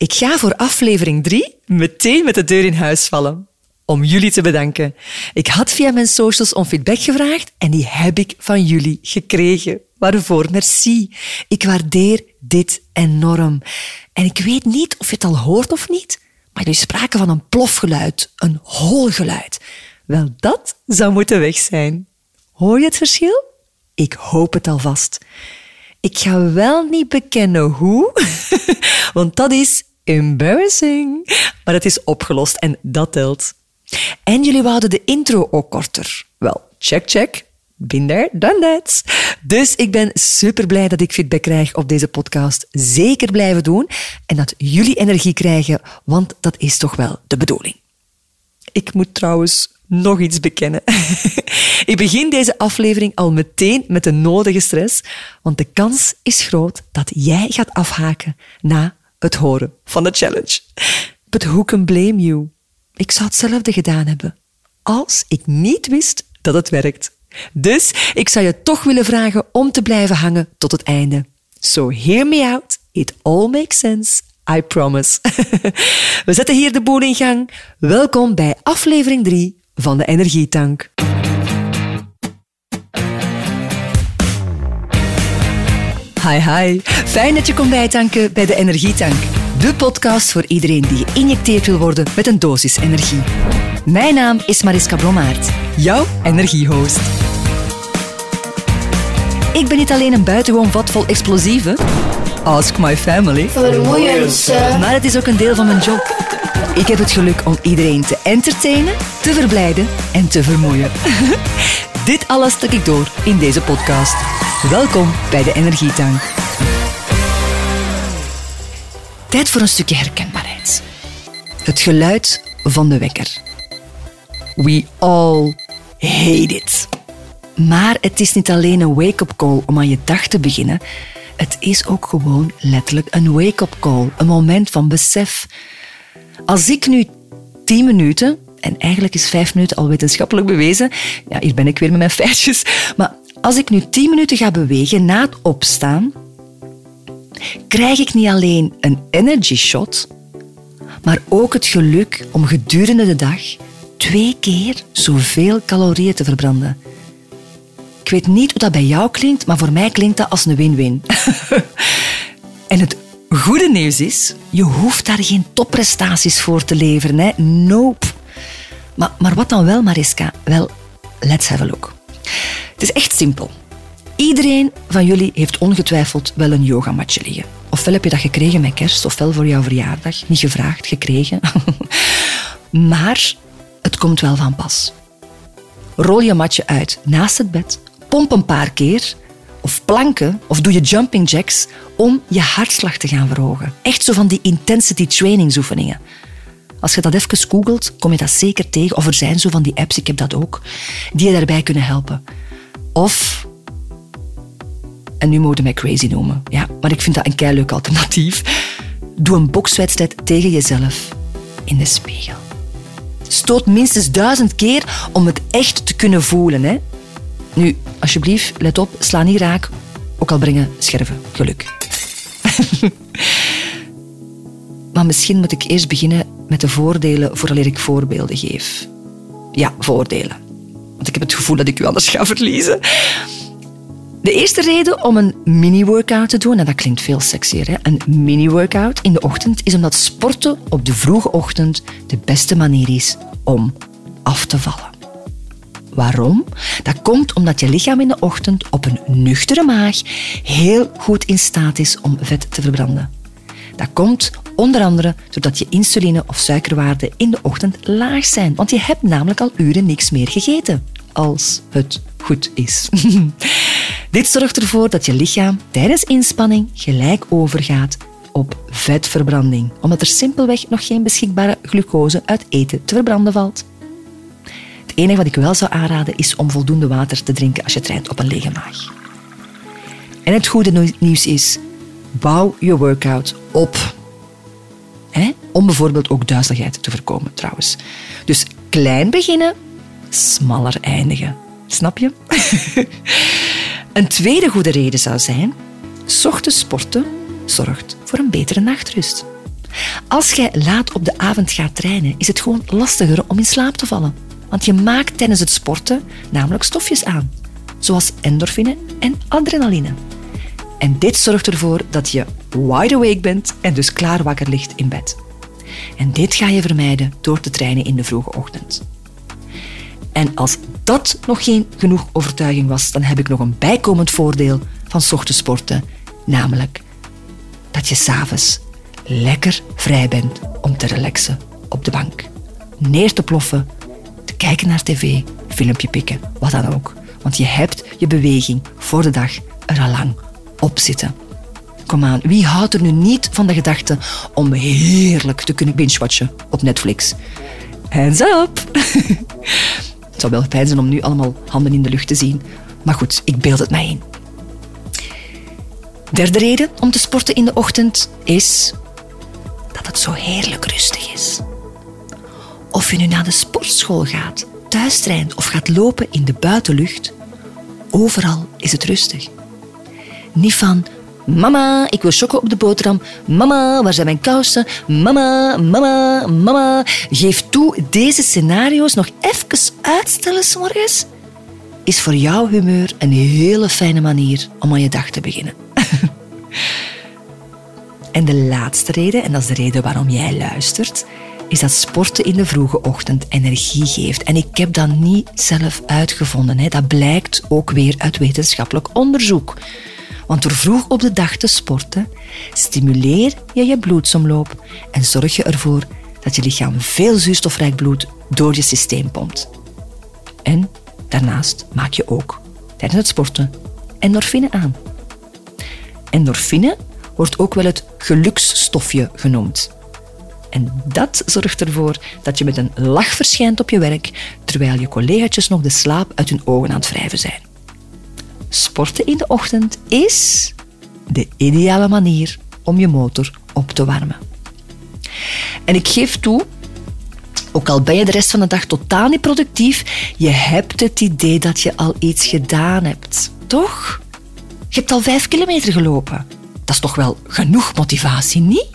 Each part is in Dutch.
Ik ga voor aflevering 3 meteen met de deur in huis vallen. Om jullie te bedanken. Ik had via mijn socials om feedback gevraagd en die heb ik van jullie gekregen. Waarvoor merci. Ik waardeer dit enorm. En ik weet niet of je het al hoort of niet, maar jullie spraken van een plofgeluid, een holgeluid. Wel, dat zou moeten weg zijn. Hoor je het verschil? Ik hoop het alvast. Ik ga wel niet bekennen hoe, want dat is embarrassing. Maar het is opgelost en dat telt. En jullie wouden de intro ook korter. Wel, check, check. Been there, done. Dus ik ben super blij dat ik feedback krijg op deze podcast. Zeker blijven doen en dat jullie energie krijgen, want dat is toch wel de bedoeling. Ik moet trouwens nog iets bekennen. ik begin deze aflevering al meteen met de nodige stress, want de kans is groot dat jij gaat afhaken na het horen van de challenge. But who can blame you? Ik zou hetzelfde gedaan hebben als ik niet wist dat het werkt. Dus ik zou je toch willen vragen om te blijven hangen tot het einde. So hear me out. It all makes sense. I promise. We zetten hier de boel in gang. Welkom bij aflevering 3 van de Energietank. Hi hi, fijn dat je komt bijtanken bij de Energietank. De podcast voor iedereen die geïnjecteerd wil worden met een dosis energie. Mijn naam is Mariska Blommaert, jouw energiehost. Ik ben niet alleen een buitengewoon vat vol explosieven. Ask my family. Vermoeiend, Maar het is ook een deel van mijn job. Ik heb het geluk om iedereen te entertainen, te verblijden en te vermoeien. Dit alles stuk ik door in deze podcast. Welkom bij de Energietank. Tijd voor een stukje herkenbaarheid. Het geluid van de wekker. We all hate it. Maar het is niet alleen een wake-up call om aan je dag te beginnen. Het is ook gewoon letterlijk een wake-up call. Een moment van besef. Als ik nu 10 minuten, en eigenlijk is 5 minuten al wetenschappelijk bewezen. Ja, hier ben ik weer met mijn feitjes. Maar als ik nu 10 minuten ga bewegen na het opstaan, krijg ik niet alleen een energy shot, maar ook het geluk om gedurende de dag twee keer zoveel calorieën te verbranden. Ik weet niet hoe dat bij jou klinkt, maar voor mij klinkt dat als een win-win. en het goede nieuws is, je hoeft daar geen topprestaties voor te leveren. Hè? Nope. Maar, maar wat dan wel, Mariska? Wel, let's have a look. Het is echt simpel. Iedereen van jullie heeft ongetwijfeld wel een yogamatje liggen. Ofwel heb je dat gekregen met kerst, ofwel voor jouw verjaardag. Niet gevraagd, gekregen. maar het komt wel van pas. Rol je matje uit naast het bed, pomp een paar keer, of planken, of doe je jumping jacks om je hartslag te gaan verhogen. Echt zo van die intensity trainingsoefeningen. Als je dat even googelt, kom je dat zeker tegen. Of er zijn zo van die apps, ik heb dat ook, die je daarbij kunnen helpen. Of, en nu je mij crazy noemen, ja, maar ik vind dat een keileuk alternatief. Doe een bokswedstrijd tegen jezelf in de spiegel. Stoot minstens duizend keer om het echt te kunnen voelen. Hè? Nu, alsjeblieft, let op, sla niet raak, ook al brengen scherven geluk. maar misschien moet ik eerst beginnen met de voordelen vooraleer ik voorbeelden geef. Ja, voordelen. Want ik heb het gevoel dat ik u anders ga verliezen. De eerste reden om een mini-workout te doen, en dat klinkt veel sexier, hè? een mini-workout in de ochtend, is omdat sporten op de vroege ochtend de beste manier is om af te vallen. Waarom? Dat komt omdat je lichaam in de ochtend op een nuchtere maag heel goed in staat is om vet te verbranden. Dat komt onder andere doordat je insuline- of suikerwaarden in de ochtend laag zijn, want je hebt namelijk al uren niks meer gegeten, als het goed is. Dit zorgt ervoor dat je lichaam tijdens inspanning gelijk overgaat op vetverbranding, omdat er simpelweg nog geen beschikbare glucose uit eten te verbranden valt. Het enige wat ik wel zou aanraden is om voldoende water te drinken als je traint op een lege maag. En het goede nieuws is, bouw je workout op. Om bijvoorbeeld ook duizeligheid te voorkomen trouwens. Dus klein beginnen, smaller eindigen. Snap je? een tweede goede reden zou zijn, ochtends sporten zorgt voor een betere nachtrust. Als jij laat op de avond gaat trainen, is het gewoon lastiger om in slaap te vallen. Want je maakt tijdens het sporten namelijk stofjes aan, zoals endorfine en adrenaline. En dit zorgt ervoor dat je wide awake bent en dus klaar wakker ligt in bed. En dit ga je vermijden door te trainen in de vroege ochtend. En als dat nog geen genoeg overtuiging was, dan heb ik nog een bijkomend voordeel van ochtends sporten, namelijk dat je s'avonds lekker vrij bent om te relaxen op de bank. Neer te ploffen, te kijken naar tv, filmpje pikken, wat dan ook. Want je hebt je beweging voor de dag er al lang op zitten. Kom aan, wie houdt er nu niet van de gedachte om heerlijk te kunnen binge-watchen op Netflix? Hands up! Het zou wel fijn zijn om nu allemaal handen in de lucht te zien. Maar goed, ik beeld het mij in. Derde reden om te sporten in de ochtend is dat het zo heerlijk rustig is. Of je nu naar de sportschool gaat, thuis traint of gaat lopen in de buitenlucht, overal is het rustig. Niet van Mama, ik wil chokken op de boterham. Mama, waar zijn mijn kousen? Mama, mama, mama. Geef toe, deze scenario's nog even uitstellen s'morgens is voor jouw humeur een hele fijne manier om aan je dag te beginnen. en de laatste reden, en dat is de reden waarom jij luistert, is dat sporten in de vroege ochtend energie geeft. En ik heb dat niet zelf uitgevonden. Hè. Dat blijkt ook weer uit wetenschappelijk onderzoek. Want door vroeg op de dag te sporten, stimuleer je je bloedsomloop en zorg je ervoor dat je lichaam veel zuurstofrijk bloed door je systeem pompt. En daarnaast maak je ook tijdens het sporten endorfine aan. Endorfine wordt ook wel het geluksstofje genoemd. En dat zorgt ervoor dat je met een lach verschijnt op je werk, terwijl je collega's nog de slaap uit hun ogen aan het wrijven zijn sporten in de ochtend is de ideale manier om je motor op te warmen. En ik geef toe, ook al ben je de rest van de dag totaal niet productief, je hebt het idee dat je al iets gedaan hebt. Toch? Je hebt al vijf kilometer gelopen. Dat is toch wel genoeg motivatie, niet?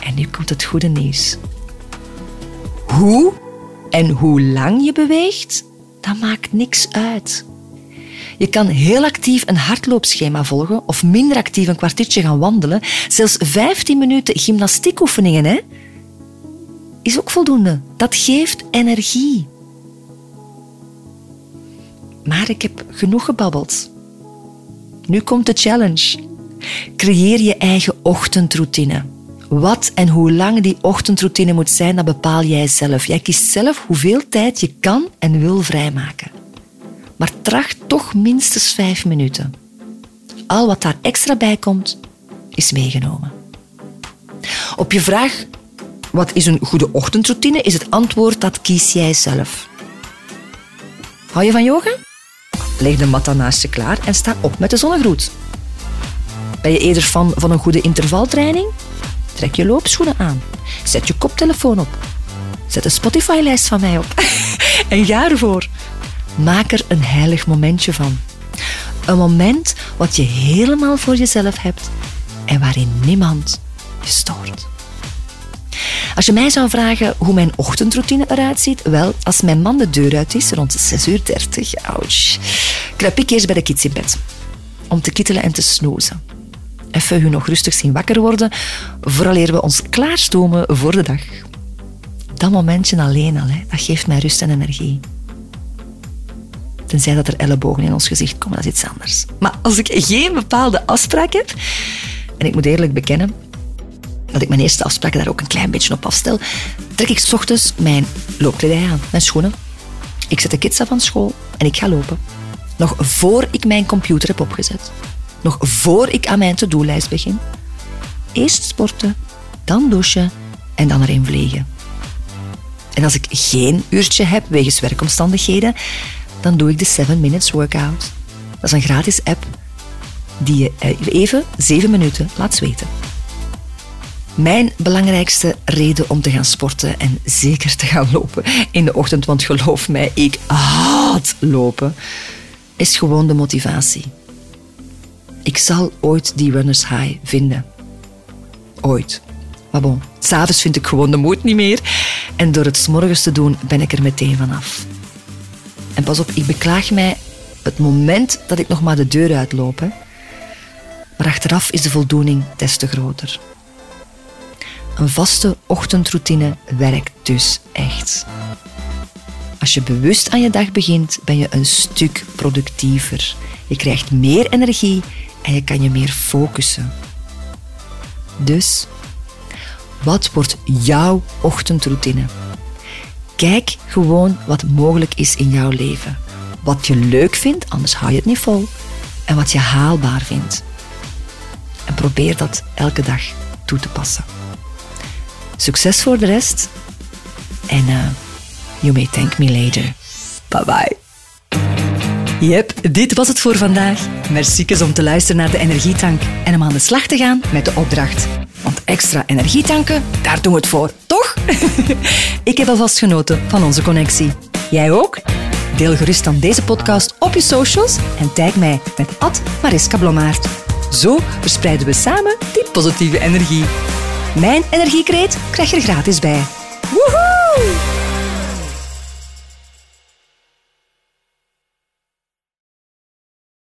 En nu komt het goede nieuws. Hoe en hoe lang je beweegt, dat maakt niks uit. Je kan heel actief een hardloopschema volgen of minder actief een kwartiertje gaan wandelen. Zelfs 15 minuten gymnastiekoefeningen hè, is ook voldoende. Dat geeft energie. Maar ik heb genoeg gebabbeld. Nu komt de challenge. Creëer je eigen ochtendroutine. Wat en hoe lang die ochtendroutine moet zijn, dat bepaal jij zelf. Jij kiest zelf hoeveel tijd je kan en wil vrijmaken. Maar tracht toch minstens vijf minuten. Al wat daar extra bij komt, is meegenomen. Op je vraag, wat is een goede ochtendroutine, is het antwoord dat kies jij zelf. Hou je van yoga? Leg de mat dan naast je klaar en sta op met de zonnegroet. Ben je eerder fan van een goede intervaltraining? Trek je loopschoenen aan. Zet je koptelefoon op. Zet een Spotify-lijst van mij op. en ga ervoor. Maak er een heilig momentje van. Een moment wat je helemaal voor jezelf hebt en waarin niemand je stoort. Als je mij zou vragen hoe mijn ochtendroutine eruit ziet, wel, als mijn man de deur uit is, rond 6 uur 30, ouch, kruip ik eerst bij de kids in bed. Om te kittelen en te snoezen even hun nog rustig zien wakker worden, vooraleer we ons klaarstomen voor de dag. Dat momentje alleen al, hè, dat geeft mij rust en energie. Tenzij dat er ellebogen in ons gezicht komen, dat is iets anders. Maar als ik geen bepaalde afspraak heb, en ik moet eerlijk bekennen dat ik mijn eerste afspraken daar ook een klein beetje op afstel, trek ik s ochtends mijn loopkledij aan, mijn schoenen. Ik zet de kids af van school en ik ga lopen. Nog voor ik mijn computer heb opgezet nog voor ik aan mijn to-do-lijst begin. Eerst sporten, dan douchen en dan erin vliegen. En als ik geen uurtje heb wegens werkomstandigheden, dan doe ik de 7 Minutes Workout. Dat is een gratis app die je eh, even 7 minuten laat zweten. Mijn belangrijkste reden om te gaan sporten en zeker te gaan lopen in de ochtend, want geloof mij, ik haat lopen, is gewoon de motivatie. Ik zal ooit die runners high vinden. ooit. Maar bon, s'avonds vind ik gewoon de moed niet meer. En door het s'morgens te doen, ben ik er meteen vanaf. En pas op, ik beklaag mij het moment dat ik nog maar de deur uitloop. Maar achteraf is de voldoening des te groter. Een vaste ochtendroutine werkt dus echt. Als je bewust aan je dag begint, ben je een stuk productiever. Je krijgt meer energie en je kan je meer focussen. Dus, wat wordt jouw ochtendroutine? Kijk gewoon wat mogelijk is in jouw leven. Wat je leuk vindt, anders hou je het niet vol. En wat je haalbaar vindt. En probeer dat elke dag toe te passen. Succes voor de rest. En uh, you may thank me later. Bye bye. Yep, dit was het voor vandaag. Merci om te luisteren naar de Energietank en om aan de slag te gaan met de opdracht. Want extra energietanken, daar doen we het voor, toch? Ik heb alvast genoten van onze connectie. Jij ook? Deel gerust dan deze podcast op je socials en tag mij met Mariska Blommaert. Zo verspreiden we samen die positieve energie. Mijn energiekreet krijg je er gratis bij. Woehoe!